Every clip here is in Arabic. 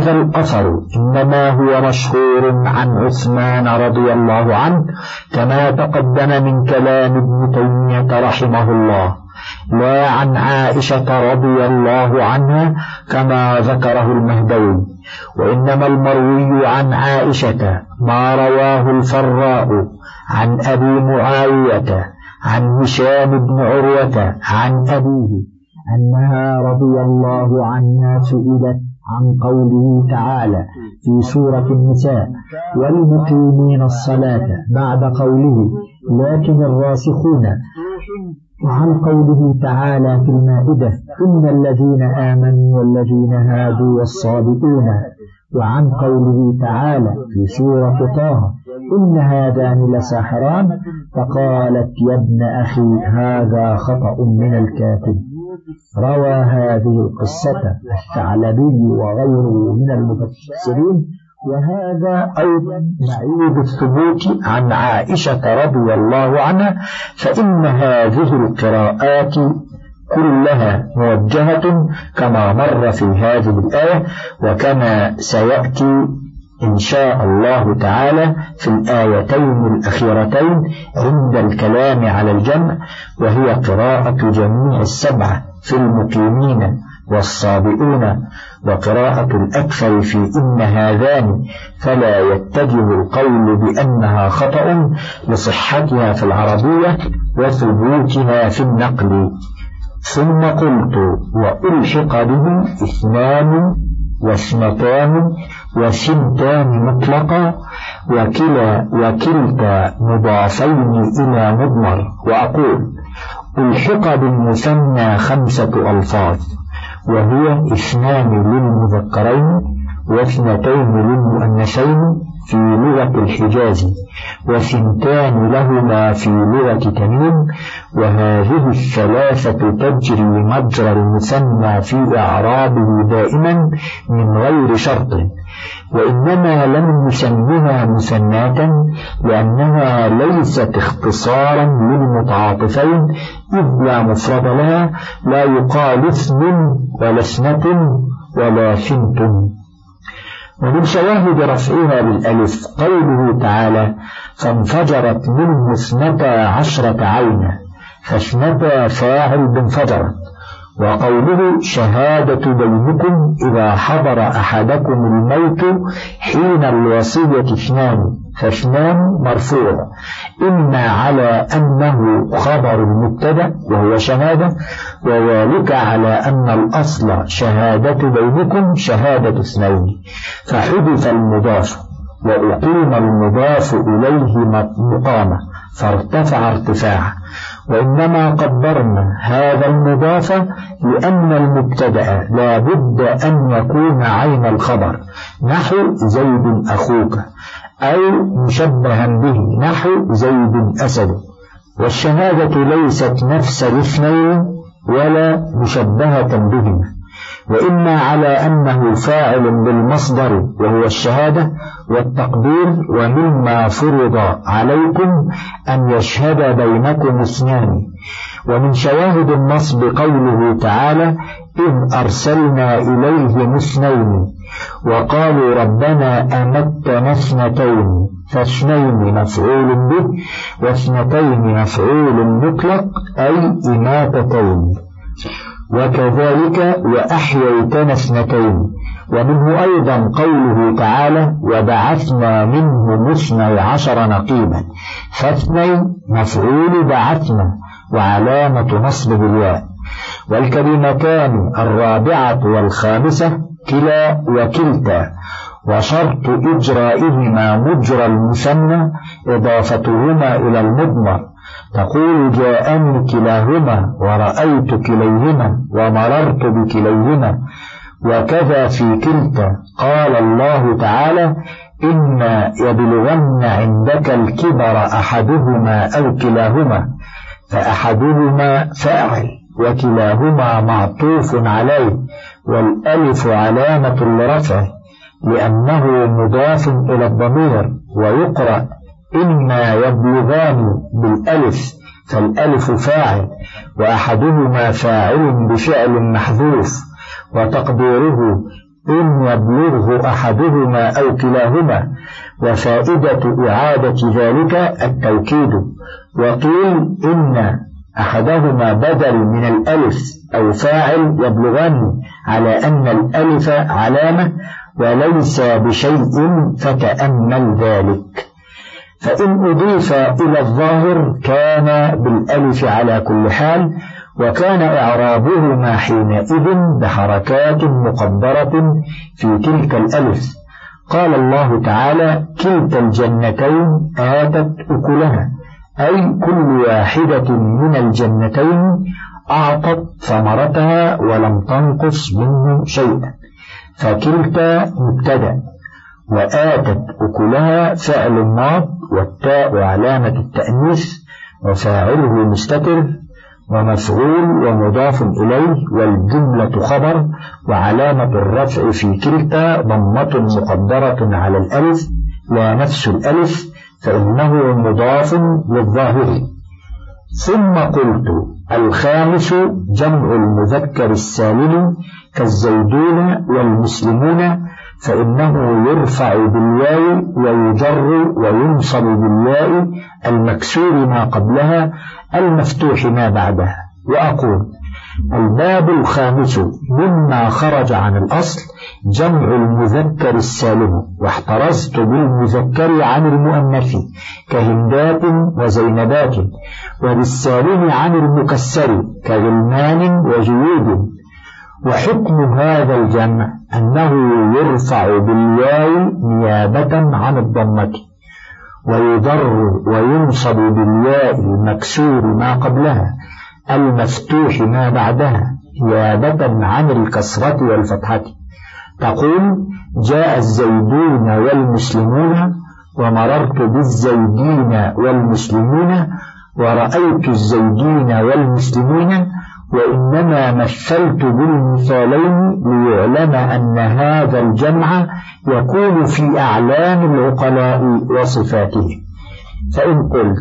وهذا الأثر. إنما هو مشهور عن عثمان رضي الله عنه كما تقدم من كلام ابن تيمية رحمه الله. لا عن عائشة رضي الله عنها كما ذكره المهدوي. وإنما المروي عن عائشة ما رواه الفراء عن أبي معاوية عن هشام بن عروة عن أبيه أنها رضي الله عنها سئلت عن قوله تعالى في سورة النساء والمقيمين الصلاة بعد قوله لكن الراسخون وعن قوله تعالى في المائدة إن الذين آمنوا والذين هادوا والصابئون وعن قوله تعالى في سورة طه إن هذان لساحران فقالت يا ابن أخي هذا خطأ من الكاتب روى هذه القصة الثعلبي وغيره من المفسرين وهذا أيضا معيب الثبوت عن عائشة رضي الله عنها فإن هذه القراءات كلها موجهة كما مر في هذه الآية وكما سيأتي إن شاء الله تعالى في الآيتين الأخيرتين عند الكلام على الجمع وهي قراءة جميع السبعة في المقيمين والصابئون وقراءة الأكثر في إن هذان فلا يتجه القول بأنها خطأ لصحتها في العربية وثبوتها في النقل. ثم قلت وألحق به اثنان واثنتان وثنتان مطلقا وكلا وكلتا مضافين إلى مضمر. وأقول ألحق بالمثنى خمسة ألفاظ وهي اثنان للمذكرين واثنتين للمؤنثين في لغة الحجاز. وثنتان لهما في لغة تميم وهذه الثلاثة تجري مجرى المثنى في إعرابه دائما من غير شرط. وإنما لم نسميها مثناة لأنها ليست اختصارا للمتعاطفين إذ لا مفرد لها لا يقال اثن ولا اثنة ولا ثنت ومن شواهد رفعها بالألف قوله تعالى فانفجرت منه اثنتا عشرة عينا فاثنتا فاعل بانفجرت وقوله شهادة بينكم إذا حضر أحدكم الموت حين الوصية اثنان. فاثنان مرفوع. إما على أنه خبر المبتدأ وهو شهادة وذلك على أن الأصل شهادة بينكم شهادة اثنين. فحدث المضاف وأقيم المضاف إليه مقامة فارتفع ارتفاعا وإنما قدرنا هذا المضاف لأن المبتدأ لا بد أن يكون عين الخبر. نحو زيد أخوك. أو مشبها به نحو زيد أسد. والشهادة ليست نفس الاثنين ولا مشبهة بهما. وإما على أنه فاعل بالمصدر وهو الشهادة والتقدير ومما فرض عليكم أن يشهد بينكم اثنان. ومن شواهد النصب قوله تعالى إذ أرسلنا إليهم اثنين. وقالوا ربنا أمتنا اثنتين فاثنين مفعول به واثنتين مفعول مطلق أي إماتتين. وكذلك وأحييتنا اثنتين. ومنه أيضا قوله تعالى وبعثنا منهم اثني عشر نقيبا فاثني مفعول بعثنا وعلامة نصبه الياء والكلمتان الرابعة والخامسة كلا وكلتا. وشرط إجرائهما مجرى المثنى إضافتهما إلى المضمر. تقول جاءني كلاهما ورأيت كليهما ومررت بكليهما وكذا في كلتا. قال الله تعالى إما يبلغن عندك الكبر أحدهما أو كلاهما فأحدهما فاعل وكلاهما معطوف عليه والألف علامة الرفع لأنه مضاف إلى الضمير ويقرأ إما يبلغان بالألف فالألف فاعل وأحدهما فاعل بفعل محذوف وتقديره إن يبلغه أحدهما أو كلاهما وفائدة إعادة ذلك التوكيد. وقيل إن أحدهما بدل من الألف أو فاعل يبلغان على أن الألف علامة وليس بشيء فتأمل ذلك. فإن أضيف إلى الظاهر كان بالألف على كل حال وكان إعرابهما حينئذ بحركات مقدرة في تلك الألف. قال الله تعالى كلتا الجنتين آتت أكلها. أي كل واحدة من الجنتين أعطت ثمرتها ولم تنقص منه شيئا. فكلتا مبتدأ وآتت أكلها فعل ماض والتاء علامة التأنيث وفاعله مستتر ومفعول ومضاف إليه والجملة خبر وعلامة الرفع في كلتا ضمة مقدرة على الألف لا نفس الألف فإنه مضاف للظاهر. ثم قلت الخامس جمع المذكر السالم كالزيدون والمسلمون فإنه يرفع بالواو ويجر وينصب بالواو المكسور ما قبلها المفتوح ما بعدها. وأقول الباب الخامس مما خرج عن الأصل جمع المذكر السالم واحترزت بالمذكر عن المؤنث كهندات وزينبات وبالسالم عن المكسر كغلمان وجيود وحكم هذا الجمع أنه يرفع بالواو نيابة عن الضمة ويضر وينصب بالياء المكسور ما قبلها. المفتوح ما بعدها. نيابة عن الكسرة والفتحة. تقول جاء الزيدون والمسلمون ومررت بالزيدين والمسلمين ورأيت الزيدين والمسلمين وإنما مثلت بالمثالين ليعلم أن هذا الجمع يكون في أعلام العقلاء وصفاتهم فإن قلت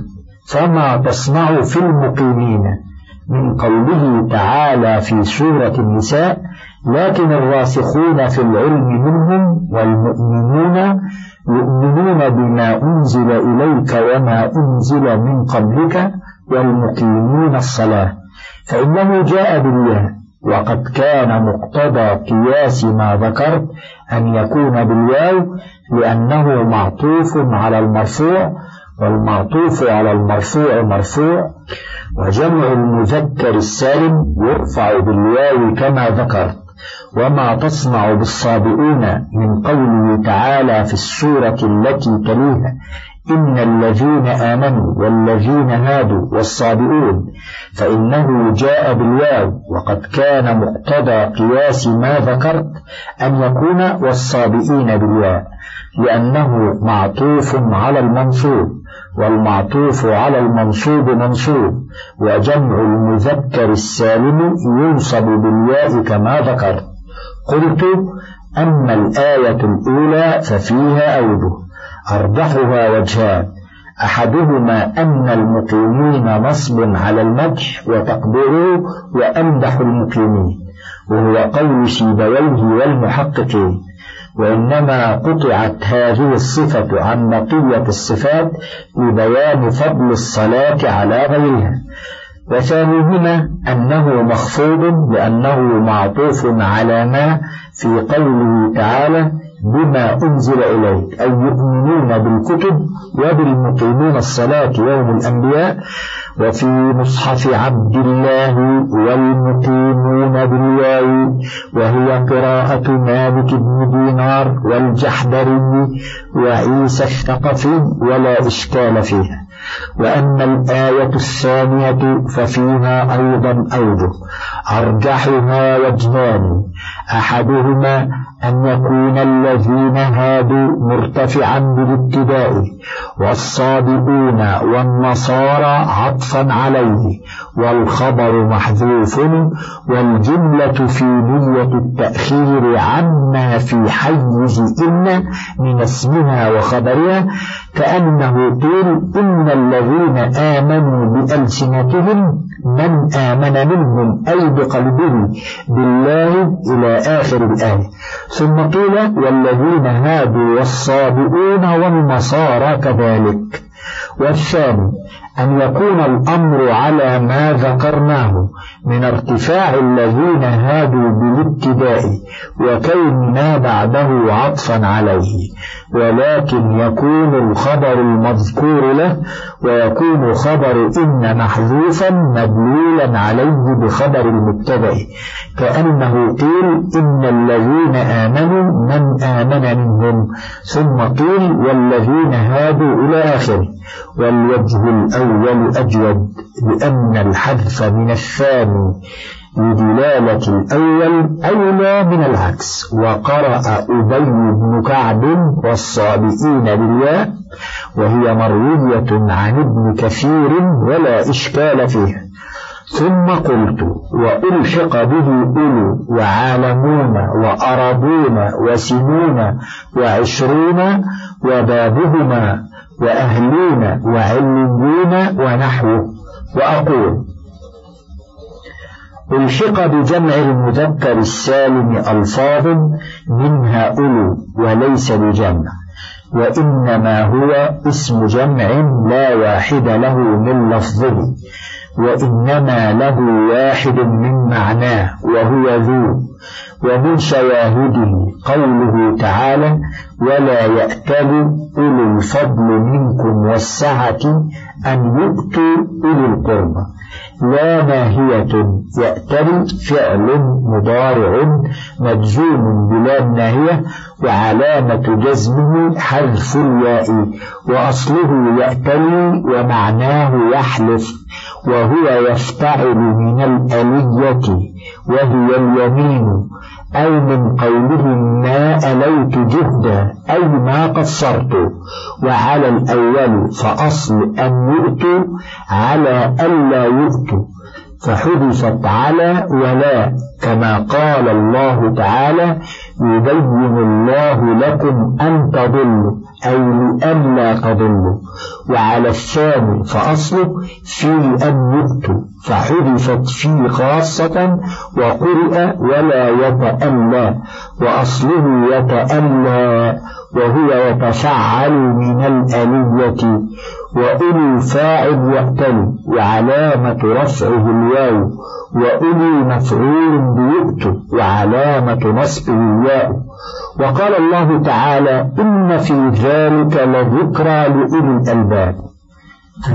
فما تصنع في المقيمين؟ من قوله تعالى في سورة النساء لكن الراسخون في العلم منهم والمؤمنون يؤمنون بما أنزل إليك وما أنزل من قبلك والمقيمون الصلاة. فإنه جاء بالياء وقد كان مقتضى قياس ما ذكرت أن يكون بالواو لأنه معطوف على المرفوع والمعطوف على المرفوع مرفوع وجمع المذكر السالم يرفع بالواو كما ذكرت وما تصنع بالصابئون من قوله تعالى في السورة التي تليها إن الذين آمنوا والذين هادوا والصابئون فإنه جاء بالواو وقد كان مقتضى قياس ما ذكرت أن يكون والصابئين بالواو لأنه معطوف على المنصوب. والمعطوف على المنصوب منصوب وجمع المذكر السالم ينصب بالياء كما ذكرت قلت أما الآية الأولى ففيها أوجه أرجحها وجهان. أحدهما أن المقيمين نصب على المدح وتقديره وأمدح المقيمين وهو قول سيبويه والمحققين. وإنما قطعت هذه الصفة عن بقية الصفات لبيان فضل الصلاة على غيرها. وثانيهما أنه مخفوض لأنه معطوف على ما في قوله تعالى بما أنزل إليك. أي يؤمنون بالكتب وبالمقيمين الصلاة يوم الأنبياء. وفي مصحف عبد الله والمقيمون بالواو. وهي قراءة مالك بن دينار والجحدري وعيسى الثقفي ولا إشكال فيها. وأما الآية الثانية ففيها أيضا أوجه. أرجحها وجهان أحدهما أن يكون الذين هادوا مرتفعا بالابتداء. والصابئون والنصارى عطفا عليه والخبر محذوف والجملة في نية التأخير عما في حيز إن من اسمها وخبرها كأنه قيل إن الذين آمنوا بألسنتهم من آمن منهم أي بقلبه بالله إلى آخر الآية. ثم قيل والذين هادوا والصابئون والنصارى كذلك. والثاني أن يكون الأمر على ما ذكرناه من ارتفاع الذين هادوا بالابتداء وكون ما بعده عطفا عليه. ولكن يكون الخبر المذكور له ويكون خبر إن محذوفا مدلولا عليه بخبر المبتدأ كأنه قيل إن الذين آمنوا من آمن منهم ثم قيل والذين هادوا إلى آخره. والوجه الأول أجود لأن الحذف من الثاني. لدلالة الأول أولى من العكس وقرأ أبي بن كعب والصابئين بالياء وهي مروية عن ابن كثير ولا إشكال فيها. ثم قلت وألحق به أولو وعالمون وأرضون وسنون وعشرون وبابهما وأهلون وعليون ونحوه. وأقول ألحق بجمع المذكر السالم ألفاظ منها أولو وليس بجمع وإنما هو اسم جمع لا واحد له من لفظه وإنما له واحد من معناه وهو ذو ومن شواهده قوله تعالى ولا يأتل أولو الفضل منكم والسعة أن يؤتوا أولي القربى. لا ناهية يأتل فعل مضارع مجزوم بلا ناهية وعلامة جزمه حذف الياء وأصله يأتلي ومعناه يحلف وهو يفتعل من الألية وهي اليمين. أي من قولهم ما أليت جهدا أي ما قصرت. وعلى الأول فأصل أن يؤتوا على ألا يؤتوا فحدثت على ولا كما قال الله تعالى يبين الله لكم أن تضلوا أي لئلا تضلوا. وعلى الثاني فأصله في أن يؤتوا فحذفت فيه خاصة وقرئ ولا يتألى وأصله يتألى وهو يتفعل من الألية وأولي فاعل يأتل وعلامة رفعه الواو وأولي مفعول بيؤت وعلامة نصبه الياء وقال الله تعالى إن في ذلك لذكرى لأولي الألباب.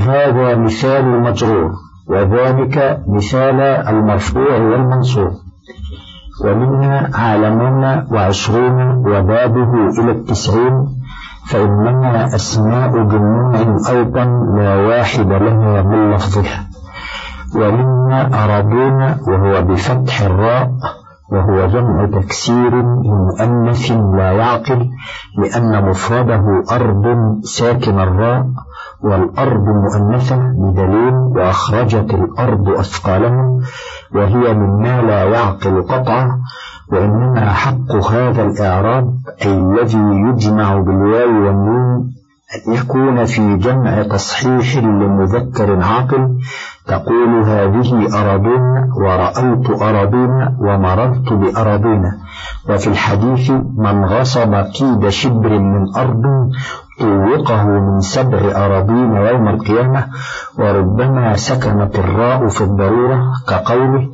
هذا مثال المجرور وذلك مثال المرفوع والمنصوب ومنها عالمون وعشرون وبابه إلى التسعين فإنها أسماء جموع أيضا لا واحد لها من لفظها. ومنا أرادون وهو بفتح الراء وهو جمع تكسير لمؤنث لا يعقل لأن مفرده أرض ساكن الراء والأرض مؤنثة بدليل وأخرجت الأرض أثقالهم وهي مما لا يعقل قطعا وإنما حق هذا الإعراب أي الذي يجمع بالواو والنون أن يكون في جمع تصحيح لمذكر عاقل تقول هذه أراضون ورأيت أراضون ومررت بأراضون وفي الحديث من غصب كيد شبر من أرض طوقه من سبع أراضين يوم القيامة وربما سكنت الراء في الضرورة كقوله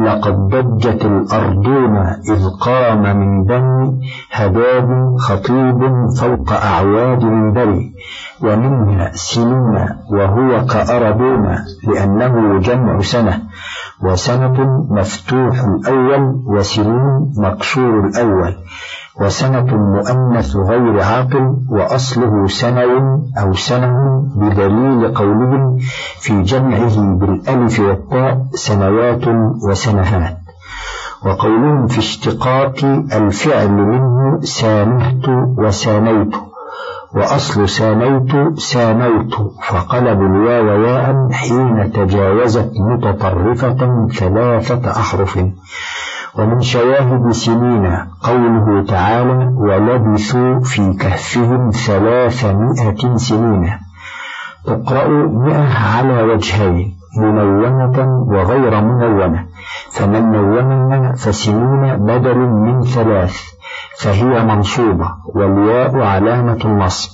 لقد ضجت الأرضون إذ قام من بني هداد خطيب فوق أعواد منبري ومنها سنون وهو كأرضون لأنه جمع سنة وسنة مفتوح الأول وسنون مكسور الأول. وسنة مؤنث غير عاقل وأصله سنو أو سنة بدليل قولهم في جمعه بالألف والتاء سنوات وسنهات. وقولهم في اشتقاق الفعل منه سانهت وسانيت وأصل سانيت سانوت فقلب الواو ياء حين تجاوزت متطرفة ثلاثة أحرف. ومن شواهد سنين قوله تعالى ولبثوا في كهفهم ثلاثمائة سنين. تقرأ مئة على وجهين منونة وغير منونة. فمن نونها فسنون بدل من ثلاث فهي منصوبة والياء علامة النصب.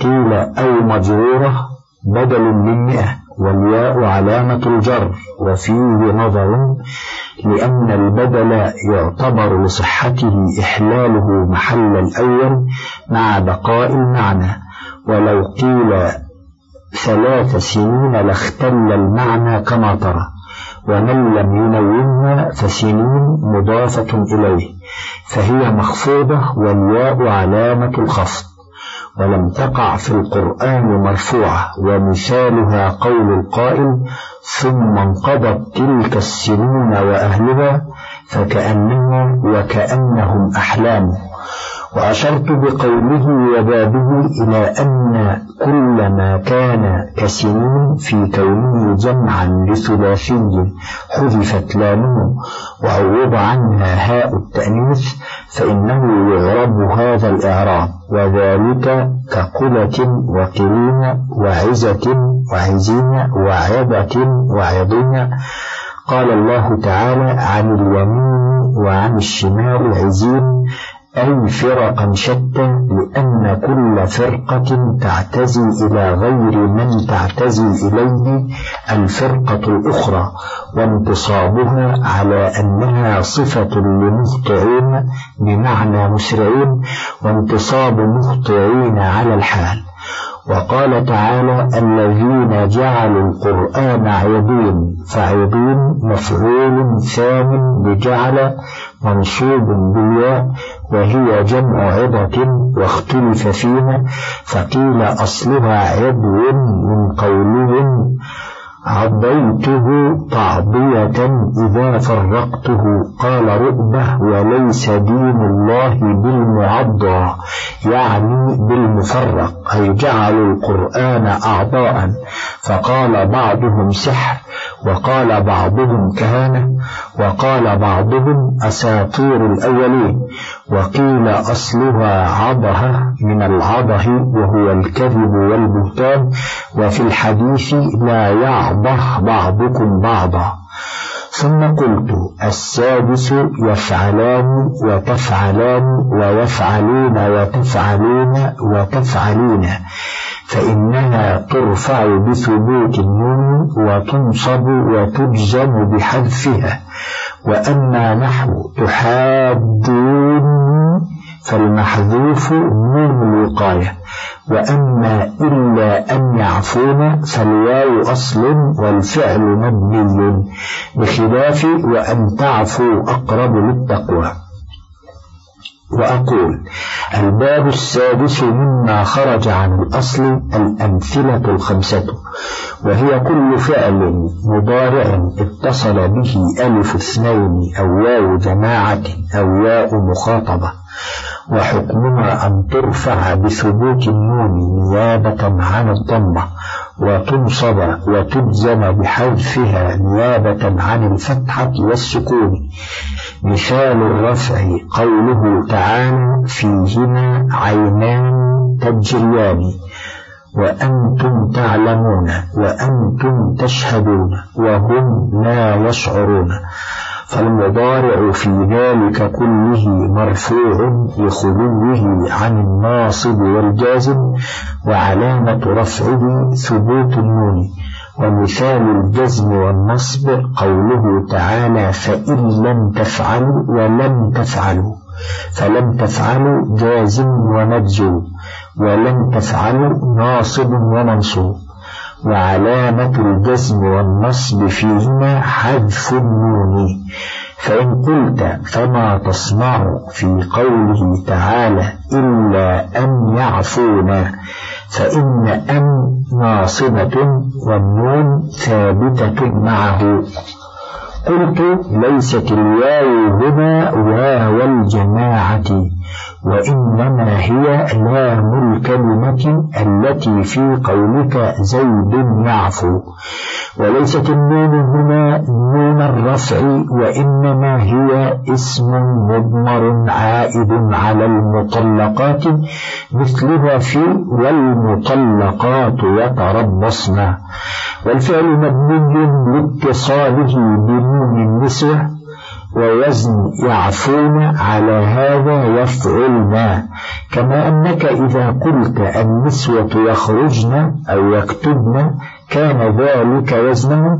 قيل أو مجرورة بدل من مئة والياء علامة الجر وفيه نظر لأن البدل يعتبر لصحته إحلاله محل الأول مع بقاء المعنى ولو قيل ثلاث سنين لاختل المعنى كما ترى ومن لم ينونها فسنين مضافة إليه فهي مخفوضة والياء علامة الخفض. ولم تقع في القرآن مرفوعة ومثالها قول القائل ثم انقضت تلك السنون وأهلها فكأنها وكأنهم أحلام. وأشرت بقوله وبابه إلى أن كل ما كان كسنين في كونه جمعا لثلاثي حذفت لامه وعوض عنها هاء التأنيث فإنه يعرب هذا الإعراب وذلك كقلة وقلين وعزة وعزين وعظة وعظين قال الله تعالى عن اليمين وعن الشمال عزين. أي فرقا شتى لأن كل فرقة تعتزي إلى غير من تعتزي إليه الفرقة الأخرى وانتصابها على أنها صفة لمخطئين بمعنى مسرعين وانتصاب مخطئين على الحال. وقال تعالى الذين جعلوا القرآن عيدين فعيدين مفعول ثان بجعل منصوب بالياء وهي جمع عظة واختلف فيها فقيل أصلها عضو من قولهم عضيته تعضية إذا فرقته قال رؤبة وليس دين الله بالمعضى. يعني بالمفرق أي جعلوا القرآن أعضاء. فقال بعضهم سحر وقال بعضهم كهانة وقال بعضهم أساطير الأولين. وقيل أصلها عضه من العضه وهو الكذب والبهتان. وفي الحديث لا يعضه بعضكم بعضا. ثم قلت السادس يفعلان وتفعلان ويفعلون وتفعلون وتفعلون فإنها ترفع بثبوت النون وتنصب وتجزم بحذفها وأما نحو تحادون فالمحذوف نون الوقاية وأما إلا أن يعفون فالواو أصل والفعل مبني بخلاف وأن تعفوا أقرب للتقوى. وأقول الباب السادس مما خرج عن الأصل الأمثلة الخمسة وهي كل فعل مضارع اتصل به ألف اثنين أو واو جماعة أو ياء مخاطبة. وحكمها أن ترفع بثبوت النون نيابة عن الضمة وتنصب وتجزم بحذفها نيابة عن الفتحة والسكون. مثال الرفع قوله تعالى فيهما عينان تجريان وأنتم تعلمون وأنتم تشهدون وهم لا يشعرون. فالمضارع في ذلك كله مرفوع لخلوه عن الناصب والجازم وعلامة رفعه ثبوت النون. ومثال الجزم والنصب قوله تعالى فإن لم تفعلوا ولم تفعلوا. فلم تفعلوا جازم ومجزوم ولم تفعلوا ناصب ومنصوب وعلامة الجزم والنصب فيهما حذف النون. فإن قلت فما تصنع في قوله تعالى إلا أن يعفونا فإن أن ناصبة والنون ثابتة معه. قلت ليست الواو هنا واو الجماعة. وإنما هي لام الكلمة التي في قولك زيد يعفو. وليست النون هنا نون الرفع وإنما هي اسم مضمر عائد على المطلقات مثلها في والمطلقات يتربصن. والفعل مبني لاتصاله بنون النسوة ووزن يعفون على هذا يفعلنا كما أنك إذا قلت النسوة يخرجن أو يكتبن كان ذلك وزنه.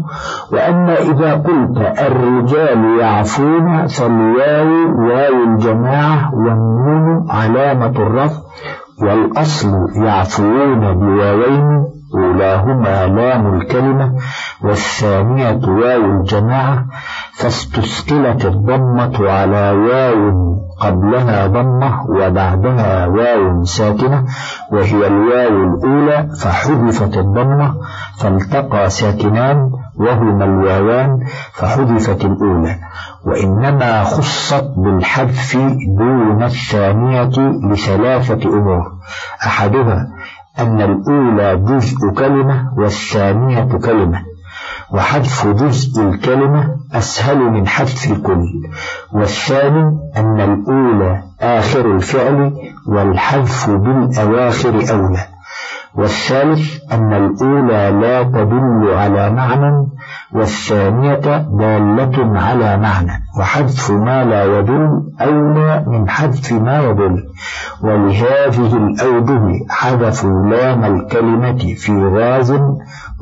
وأما إذا قلت الرجال يعفون فالواو واو الجماعة والنون علامة الرفع والأصل يعفون بواوين أولاهما لام الكلمة والثانية واو الجماعة فاستثقلت الضمة على واو قبلها ضمة وبعدها واو ساكنة وهي الواو الأولى فحذفت الضمة فالتقى ساكنان وهما الواوان فحذفت الأولى. وإنما خصت بالحذف دون الثانية لثلاثة أمور. أحدها أن الأولى جزء كلمة والثانية كلمة وحذف جزء الكلمة أسهل من حذف الكل والثاني أن الأولى آخر الفعل والحذف بالأواخر أولى والثالث أن الأولى لا تدل على معنى والثانية دالة على معنى وحذف ما لا يدل أولى من حذف ما يدل. ولهذه الأوجه حذفوا لام الكلمة في غاز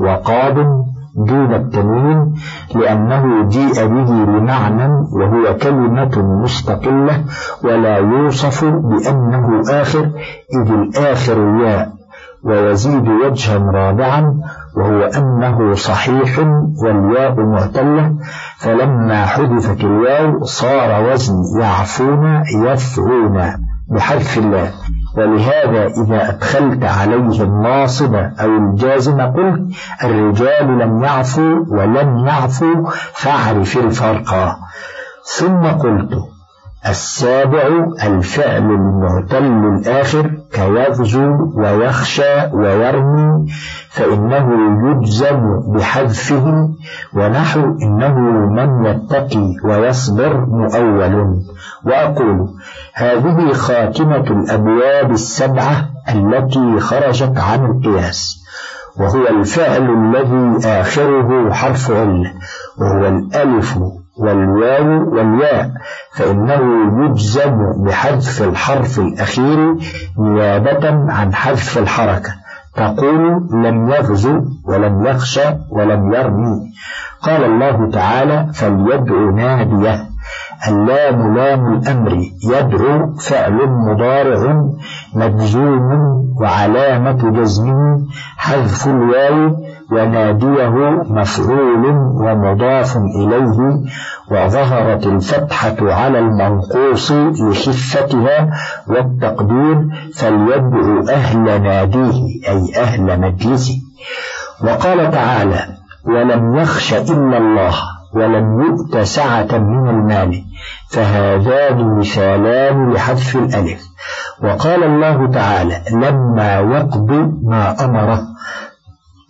وقاب دون التنوين لأنه جيء به لمعنى وهو كلمة مستقلة ولا يوصف بأنه آخر إذ الآخر ياء ويزيد وجها رابعا وهو أنه صحيح والياء معتلة فلما حذفت الواو صار وزن يعفون يفعون بحذف الله. ولهذا إذا أدخلت عليه الناصب أو الجازم قلت الرجال لم يعفوا ولم يعفوا فاعرف الفرق. ثم قلت السابع الفعل المعتل الآخر كيغزو ويخشى ويرمي. فإنه يجزم بحذفه ونحو إنه من يتقي ويصبر مؤول. وأقول هذه خاتمة الأبواب السبعة التي خرجت عن القياس وهو الفعل الذي آخره حرف عل وهو الألف والواو والياء. فإنه يجزم بحذف الحرف الأخير نيابة عن حذف الحركة. تقول لم يغزو ولم يخشى ولم يرمي. قال الله تعالى فليدعو نادية. اللام لام الأمر يدعو فعل مضارع مجزوم وعلامة جزمه حذف الواو وناديه مفعول ومضاف إليه وظهرت الفتحة على المنقوص لخفتها والتقدير فليدعو أهل ناديه أي أهل مجلسه. وقال تعالى ولم يخش إلا الله ولم يؤت سعة من المال فهذان مثالان لحذف الألف وقال الله تعالى لما يقض ما أمره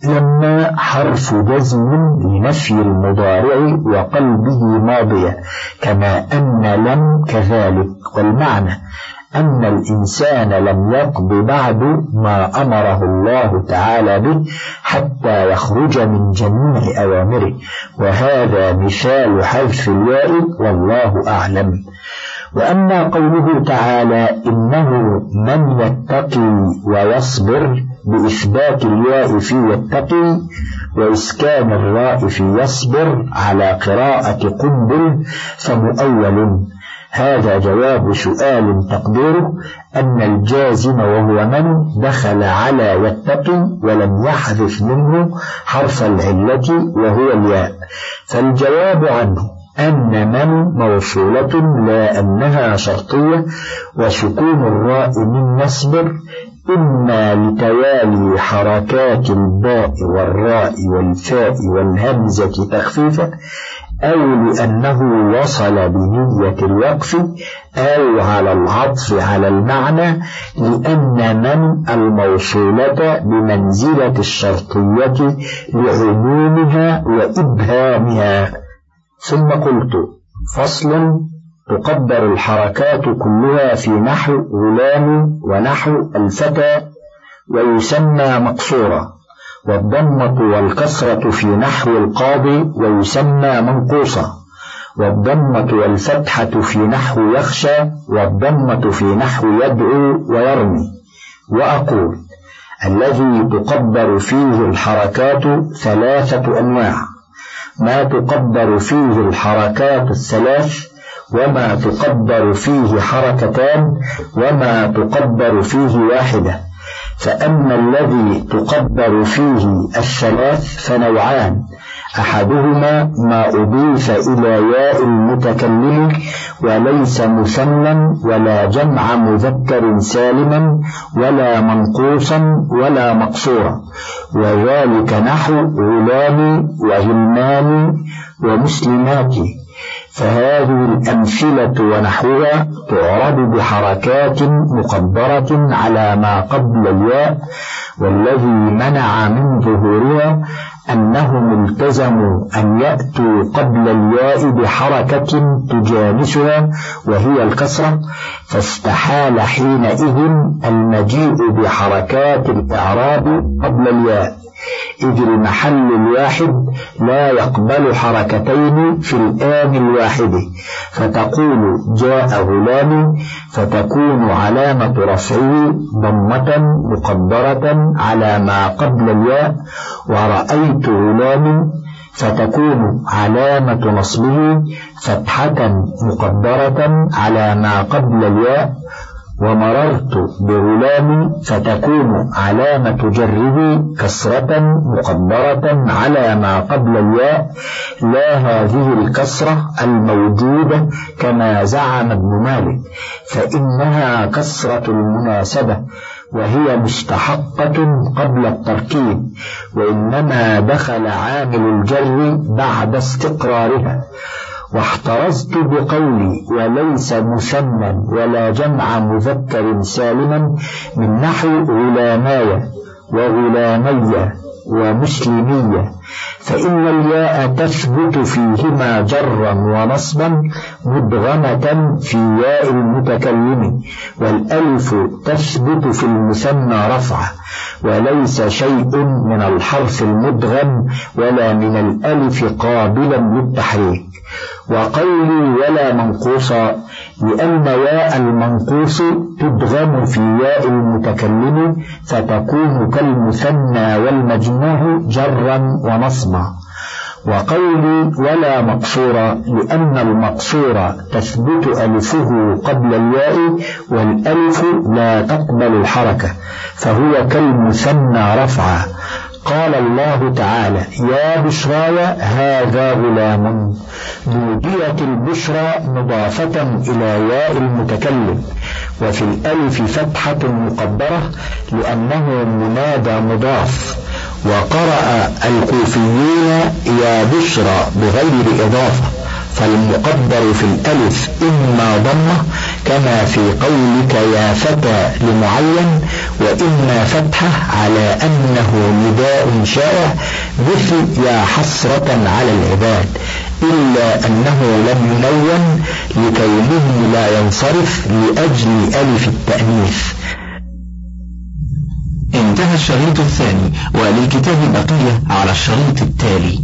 لما حرف جزم لنفي المضارع وقلبه ماضية كما أن لم كذلك والمعنى أن الإنسان لم يقض بعد ما أمره الله تعالى به حتى يخرج من جميع أوامره. وهذا مثال حذف الياء والله أعلم. وأما قوله تعالى إنه من يتقي ويصبر بإثبات الياء في يتقي وإسكان الراء في يصبر على قراءة قنبل فمؤول. هذا جواب سؤال تقديره أن الجازم وهو من دخل على يتقي ولم يحذف منه حرف العلة وهو الياء. فالجواب عنه أن من موصولة لا أنها شرطية وسكون الراء من نصبر إما لتوالي حركات الباء والراء والفاء والهمزة تخفيفا أو لأنه وصل بنية الوقف أو على العطف على المعنى لأن من الموصولة بمنزلة الشرطية لعمومها وإبهامها. ثم قلت فصل تقدر الحركات كلها في نحو غلام ونحو الفتى ويسمى مقصورا والضمة والكسرة في نحو القاضي ويسمى منقوصا والضمة والفتحة في نحو يخشى والضمة في نحو يدعو ويرمي. وأقول الذي تقدر فيه الحركات ثلاثة أنواع. ما تقدر فيه الحركات الثلاث وما تقدر فيه حركتان وما تقدر فيه واحدة. فأما الذي تقدر فيه الثلاث فنوعان. أحدهما ما أضيف إلى ياء المتكلم وليس مثنى ولا جمع مذكر سالما ولا منقوصا ولا مقصورا. وذلك نحو غلام وغلمان ومسلمات. فهذه الأمثلة ونحوها تعرض بحركات مقدرة على ما قبل الياء والذي منع من ظهورها أنهم التزموا أن يأتوا قبل الياء بحركة تجانسها وهي الكسرة فاستحال حينئذ المجيء بحركات الإعراب قبل الياء. إذ المحل الواحد لا يقبل حركتين في الآن الواحد. فتقول جاء غلام فتكون علامة رفعه ضمة مقدرة على ما قبل الياء. ورأيت غلام فتكون علامة نصبه فتحة مقدرة على ما قبل الياء. ومررت بغلام فتكون علامة جره كسرة مقدرة على ما قبل الياء لا هذه الكسرة الموجودة كما زعم ابن مالك فإنها كسرة المناسبة وهي مستحقة قبل التركيب وإنما دخل عامل الجر بعد استقرارها. واحترزت بقولي وليس مثنى ولا جمع مذكر سالما من نحو غلاماي وغلامي ومسلمية. فإن الياء تثبت فيهما جرا ونصبا مدغمة في ياء المتكلم والألف تثبت في المثنى رفعة وليس شيء من الحرف المدغم ولا من الألف قابلا للتحريك. وقولي ولا منقوصا لأن ياء المنقوص تدغم في ياء المتكلم فتكون كالمثنى والمجموع جرا ونصبا. وقولي ولا مقصورا لأن المقصور تثبت ألفه قبل الياء والألف لا تقبل الحركة فهو كالمثنى رفعا. قال الله تعالى يا بشراي هذا غلام نوديت البشرى مضافة إلى ياء المتكلم وفي الألف فتحة مقدرة لأنه منادى مضاف وقرأ الكوفيون يا بشرى بغير إضافة فالمقدر في الألف إما ضمة كما في قولك يا فتى لمعين وإما فتحة على أنه نداء شائع مثل يا حسرة على العباد. إلا أنه لم ينون لكونه لا ينصرف لأجل ألف التأنيث. انتهى الشريط الثاني وللكتاب بقية على الشريط التالي.